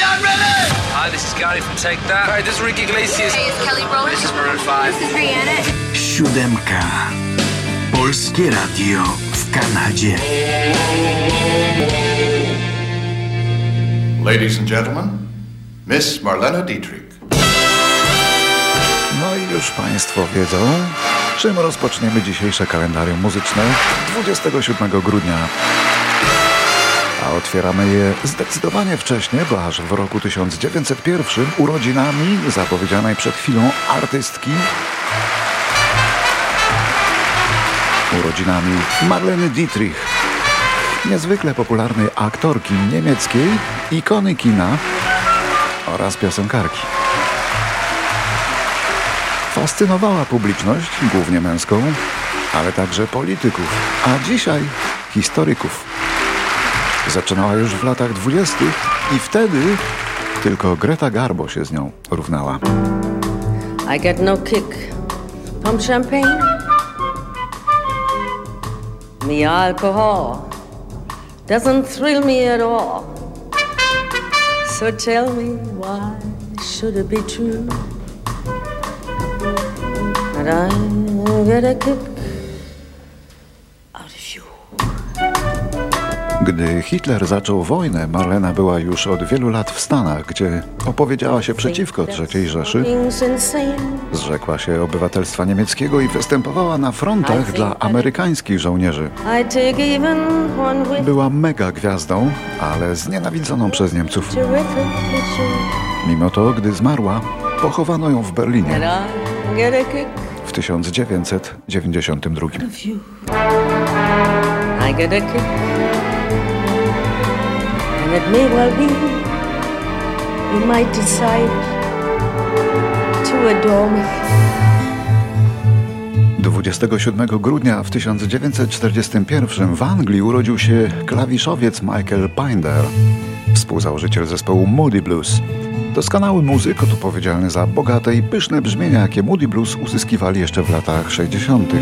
Hi, this is Gary from Take That. Hi, this is Ricky Iglesias. Hey, it's Kelly Rowland. This is Maroon 5. This is Rihanna. Siódemka. Polskie Radio w Kanadzie. Ladies and gentlemen, Miss Marlena Dietrich. No i już Państwo wiedzą, czym rozpoczniemy dzisiejsze kalendarium muzyczne 27 grudnia. A otwieramy je zdecydowanie wcześniej, bo aż w roku 1901 urodzinami zapowiedzianej przed chwilą artystki urodzinami Marleny Dietrich, niezwykle popularnej aktorki niemieckiej, ikony kina oraz piosenkarki. Fascynowała publiczność, głównie męską, ale także polityków, a dzisiaj historyków. Zaczynała już w latach dwudziestych i wtedy tylko Greta Garbo się z nią równała. I get no kick from champagne. The alcohol doesn't thrill me at all. So tell me why should it be true that I get a kick Gdy Hitler zaczął wojnę, Marlena była już od wielu lat w Stanach, gdzie opowiedziała się przeciwko III Rzeszy, zrzekła się obywatelstwa niemieckiego i występowała na frontach dla amerykańskich żołnierzy. Była mega gwiazdą, ale znienawidzoną przez Niemców. Mimo to, gdy zmarła, pochowano ją w Berlinie w 1992. it may well be you might decide to adore me. 27 grudnia w 1941 w Anglii urodził się klawiszowiec Michael Pinder, współzałożyciel zespołu Moody Blues. Doskonały muzyk, odpowiedzialny za bogate i pyszne brzmienia, jakie Moody Blues uzyskiwali jeszcze w latach 60.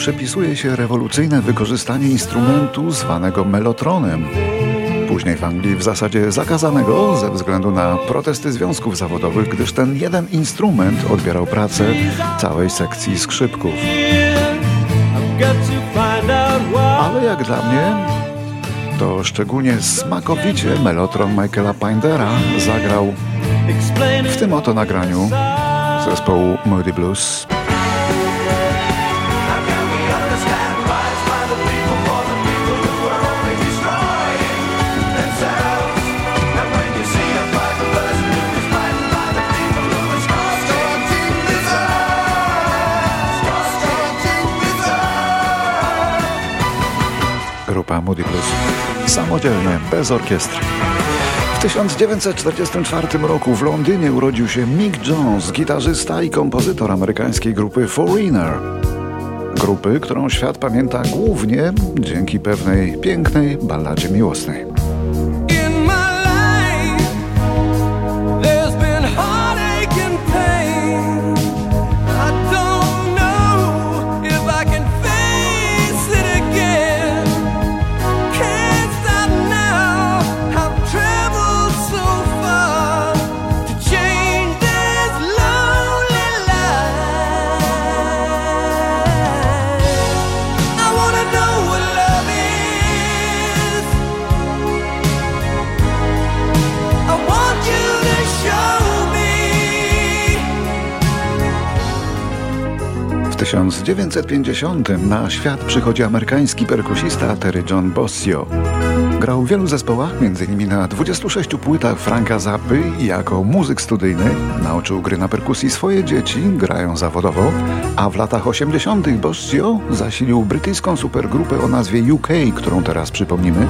przypisuje się rewolucyjne wykorzystanie instrumentu zwanego melotronem. Później w Anglii w zasadzie zakazanego ze względu na protesty związków zawodowych, gdyż ten jeden instrument odbierał pracę całej sekcji skrzypków. Ale jak dla mnie, to szczególnie smakowicie melotron Michaela Pindera zagrał w tym oto nagraniu zespołu Moody Blues. Moody Blues. Samodzielnie, bez orkiestry. W 1944 roku w Londynie urodził się Mick Jones, gitarzysta i kompozytor amerykańskiej grupy Foreigner. Grupy, którą świat pamięta głównie dzięki pewnej pięknej balladzie miłosnej. 1950 na świat przychodzi amerykański perkusista Terry John Bossio. Grał w wielu zespołach, m.in. na 26 płytach Franka Zappy i jako muzyk studyjny nauczył gry na perkusji swoje dzieci, grają zawodowo, a w latach 80. Bossio zasilił brytyjską supergrupę o nazwie UK, którą teraz przypomnimy,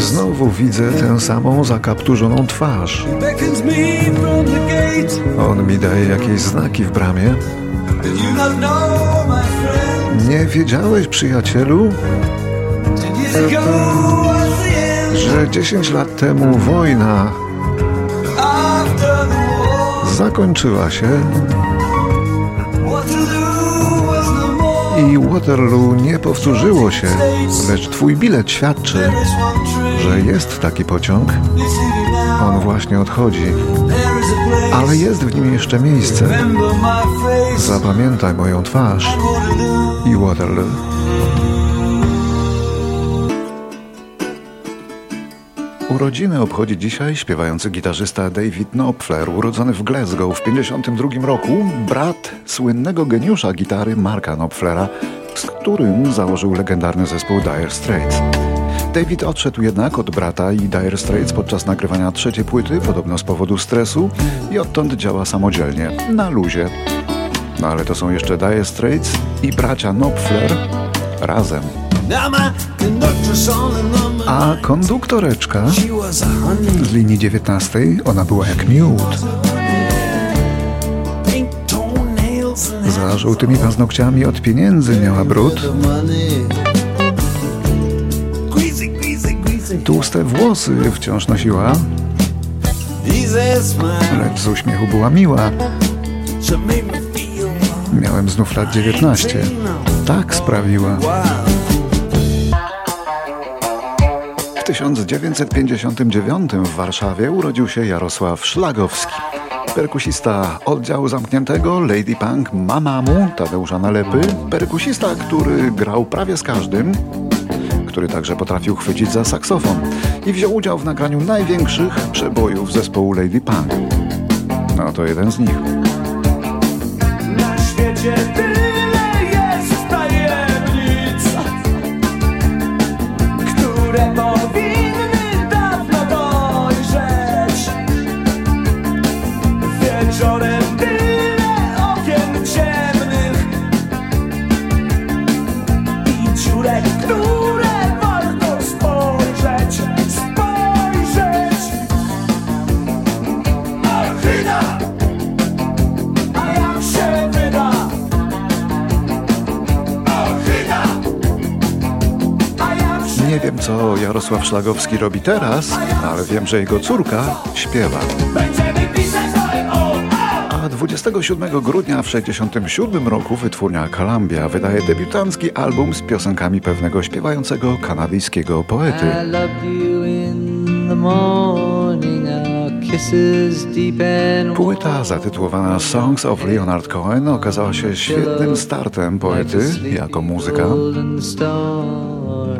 Znowu widzę tę samą zakapturzoną twarz. On mi daje jakieś znaki w bramie. Nie wiedziałeś, przyjacielu, że 10 lat temu wojna zakończyła się i Waterloo nie powtórzyło się, lecz twój bilet świadczy, Train. że jest taki pociąg. On właśnie odchodzi, ale jest w nim jeszcze miejsce. Zapamiętaj moją twarz i Waterloo. Urodziny obchodzi dzisiaj śpiewający gitarzysta David Knopfler, urodzony w Glasgow w 1952 roku, brat słynnego geniusza gitary Marka Knopflera, z którym założył legendarny zespół Dire Straits. David odszedł jednak od brata i Dire Straits podczas nagrywania trzeciej płyty, podobno z powodu stresu, i odtąd działa samodzielnie, na luzie. No ale to są jeszcze Dire Straits i bracia Knopfler razem. A konduktoreczka z linii 19, ona była jak miód. Za żółtymi paznokciami od pieniędzy miała brud, tłuste włosy wciąż nosiła, lecz z uśmiechu była miła. Miałem znów lat 19. Tak sprawiła. W 1959 w Warszawie urodził się Jarosław Szlagowski. Perkusista oddziału zamkniętego Lady Punk Mamamu Tadeusza Nalepy. Perkusista, który grał prawie z każdym, który także potrafił chwycić za saksofon i wziął udział w nagraniu największych przebojów zespołu Lady Punk. No to jeden z nich. Na świecie jest tajemnic, które powinny Jarosław Szlagowski robi teraz, ale wiem, że jego córka śpiewa. A 27 grudnia w 67 roku wytwórnia Columbia wydaje debiutancki album z piosenkami pewnego śpiewającego kanadyjskiego poety. Płyta zatytułowana Songs of Leonard Cohen okazała się świetnym startem poety jako muzyka.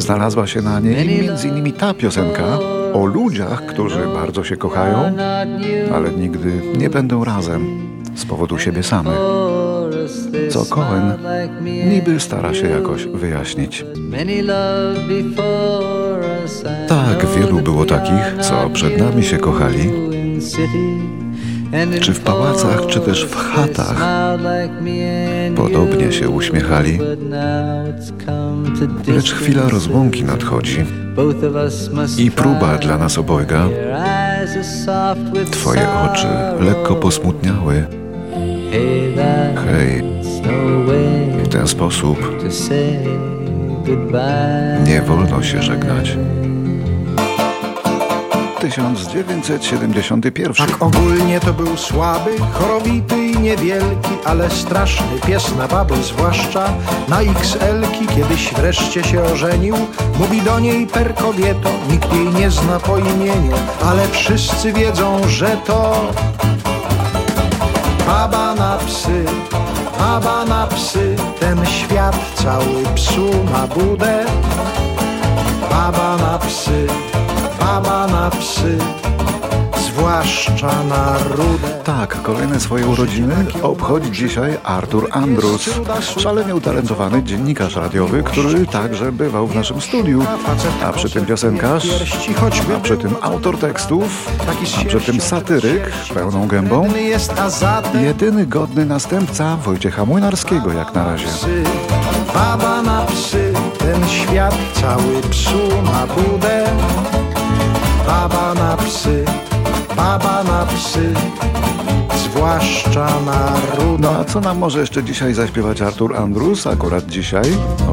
Znalazła się na niej m.in. ta piosenka o ludziach, którzy bardzo się kochają, ale nigdy nie będą razem z powodu siebie samych. Co Cohen niby stara się jakoś wyjaśnić. Tak, wielu było takich, co przed nami się kochali. Czy w pałacach, czy też w chatach. Podobnie się uśmiechali. Lecz chwila rozłąki nadchodzi i próba dla nas obojga. Twoje oczy lekko posmutniały. Hej, w ten sposób nie wolno się żegnać. 1971 Tak ogólnie to był słaby, chorowity i niewielki, ale straszny pies na baby, zwłaszcza na XL-ki. Kiedyś wreszcie się ożenił, mówi do niej per kobieto, nikt jej nie zna po imieniu, ale wszyscy wiedzą, że to baba na psy, baba na psy, ten świat cały psu ma budę. Baba na psy, baba na psy, zwłaszcza na rudę. Tak, kolejne swoje urodziny obchodzi dzisiaj Artur Andrus, szalenie utalentowany dziennikarz radiowy, który także bywał w naszym studiu, a przy tym piosenkarz, a przy tym autor tekstów, a przy tym satyryk pełną gębą, Jedyny godny następca Wojciecha Młynarskiego jak na razie. baba na psy, ten świat cały psu ma budę. Baba na psy, baba na psy, zwłaszcza na ruda. No a co nam może jeszcze dzisiaj zaśpiewać Artur Andrus, akurat dzisiaj,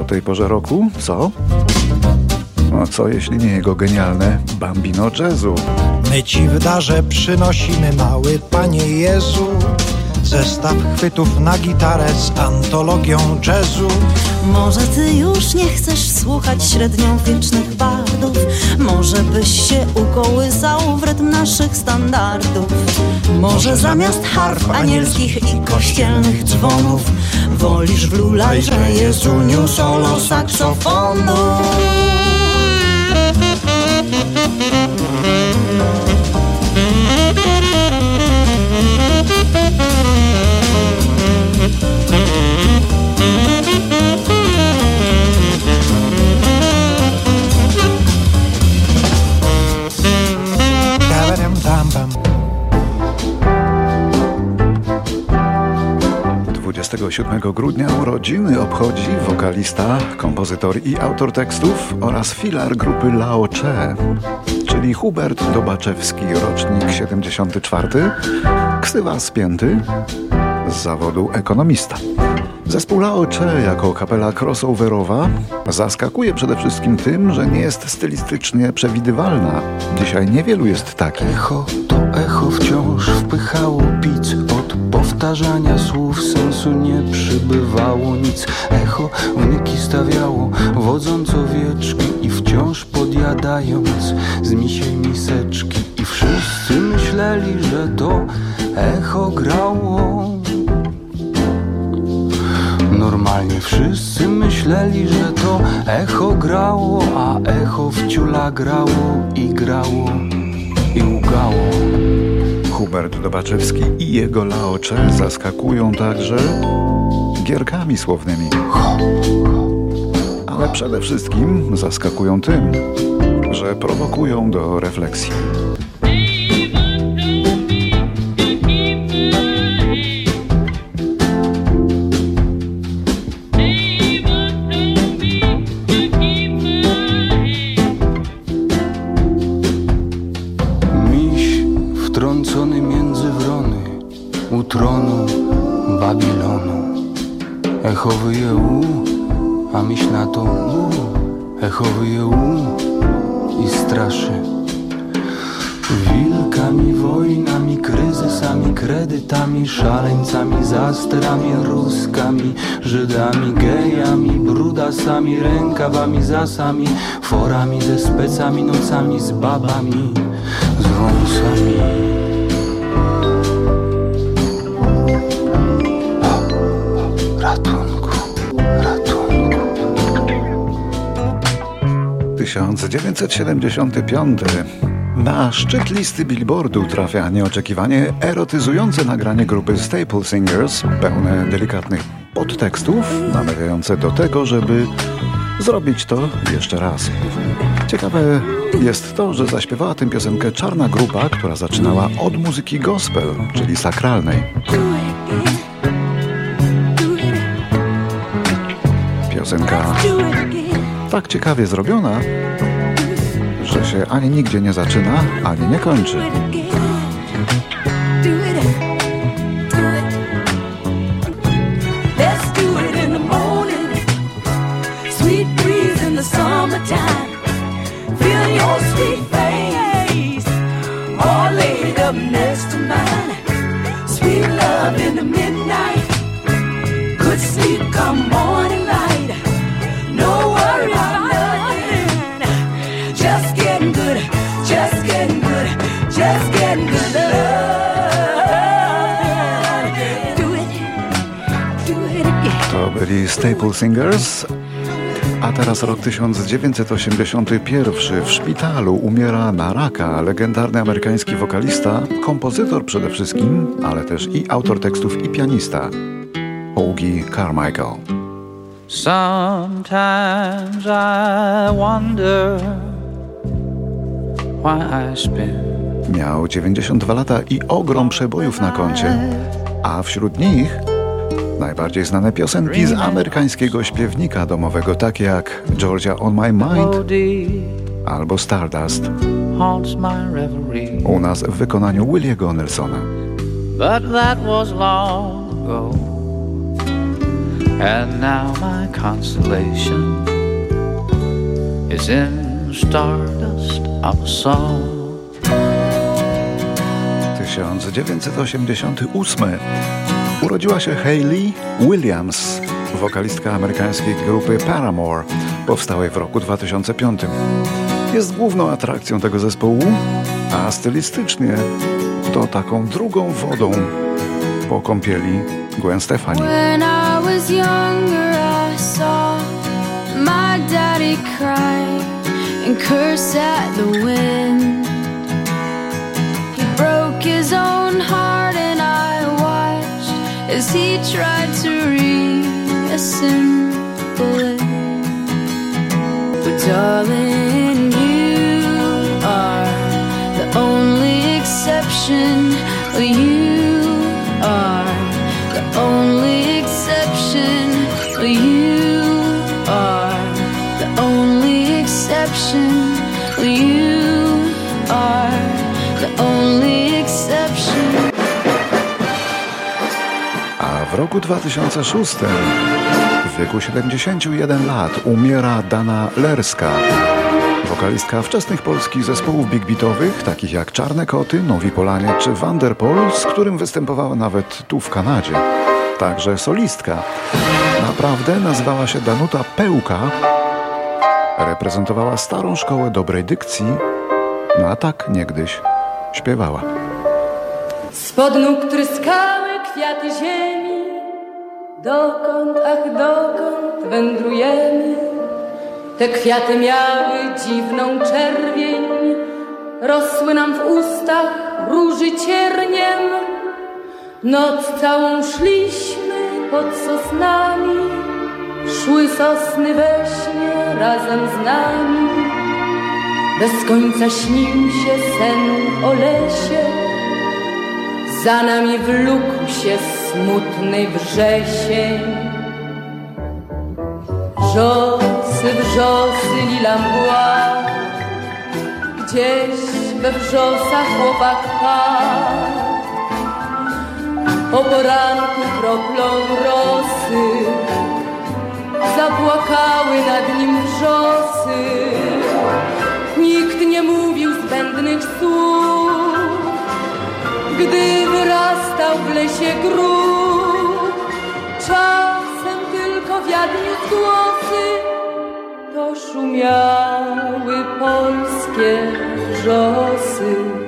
o tej porze roku? Co? No co jeśli nie jego genialne Bambino Jazzu? My ci w darze przynosimy, mały Panie Jezu, zestaw chwytów na gitarę z antologią jazzu. Może ty już nie chcesz słuchać średniowiecznych bardów? Może byś się ukołysał w rytm naszych standardów? Może zamiast harf anielskich i kościelnych dzwonów Wolisz w lulajże Jezuniu solo saksofonu 27 grudnia urodziny obchodzi wokalista, kompozytor i autor tekstów oraz filar grupy Lao Che, czyli Hubert Dobaczewski, rocznik 74, ksywa spięty z zawodu ekonomista. Zespół Lao Che jako kapela crossoverowa zaskakuje przede wszystkim tym, że nie jest stylistycznie przewidywalna. Dzisiaj niewielu jest takich. Echo to echo wciąż wpychało pic Od powtarzania słów sensu nie przybywało nic Echo wnyki stawiało, wodząc owieczki I wciąż podjadając z misiej miseczki I wszyscy myśleli, że to echo grało Normalnie wszyscy myśleli, że to echo grało, a echo wciula grało i grało i łgało. Hubert Dobaczewski i jego laocze zaskakują także gierkami słownymi. Ale przede wszystkim zaskakują tym, że prowokują do refleksji. A miś na to u. Echo wyje u i straszy. Wilkami, wojnami, kryzysami, kredytami, szaleńcami, zasterami, ruskami, Żydami, gejami, brudasami, rękawami, zasami, forami ze specami, nocami, z babami, z wąsami. Ratunku. 1975. Na szczyt listy Billboardu trafia nieoczekiwanie erotyzujące nagranie grupy Staple Singers, pełne delikatnych podtekstów, namawiające do tego, żeby zrobić to jeszcze raz. Ciekawe jest to, że zaśpiewała tę piosenkę czarna grupa, która zaczynała od muzyki gospel, czyli sakralnej. Piosenka tak ciekawie zrobiona, że się ani nigdzie nie zaczyna, ani nie kończy. Sweet love in the midnight. Good sleep come morning Staple Singers. A teraz rok 1981. W szpitalu umiera na raka legendarny amerykański wokalista, kompozytor przede wszystkim, ale też i autor tekstów i pianista, Ogie Carmichael. Sometimes I wonder why I spend Miał 92 lata i ogrom przebojów na koncie, a wśród nich najbardziej znane piosenki z amerykańskiego śpiewnika domowego, takie jak Georgia on My Mind albo Stardust, u nas w wykonaniu Williego Nelsona. But that was long ago. And now my constellation is in stardust of a song. 1988 urodziła się Hayley Williams, wokalistka amerykańskiej grupy Paramore, powstałej w roku 2005. Jest główną atrakcją tego zespołu, a stylistycznie to taką drugą wodą po kąpieli Gwen Stefani. And curse at the wind. He broke his own as he tried to reassemble it. But darling, you are the only exception. Roku 2006, w wieku 71 lat, umiera Dana Lerska, wokalistka wczesnych polskich zespołów big beatowych, takich jak Czarne Koty, Nowi Polanie czy Vanderpol, z którym występowała nawet tu w Kanadzie. Także solistka. Naprawdę nazywała się Danuta Pełka, reprezentowała starą szkołę dobrej dykcji, no a tak niegdyś śpiewała. Spod nóg tryskały kwiaty ziemi, dokąd, ach dokąd wędrujemy. Te kwiaty miały dziwną czerwień, rosły nam w ustach róży cierniem. Noc całą szliśmy pod sosnami, szły sosny we śnie razem z nami. Bez końca śnił się sen o lesie, za nami wlókł się smutny wrzesień. Wrzosy, wrzosy, lila mgła, gdzieś we wrzosach chłopak padł. O poranku kroplą rosy zapłakały nad nim wrzosy. Nikt nie mówił zbędnych słów, gdy wyrastał w lesie grób. Czasem tylko wiatr niósł głosy, to szumiały polskie wrzosy.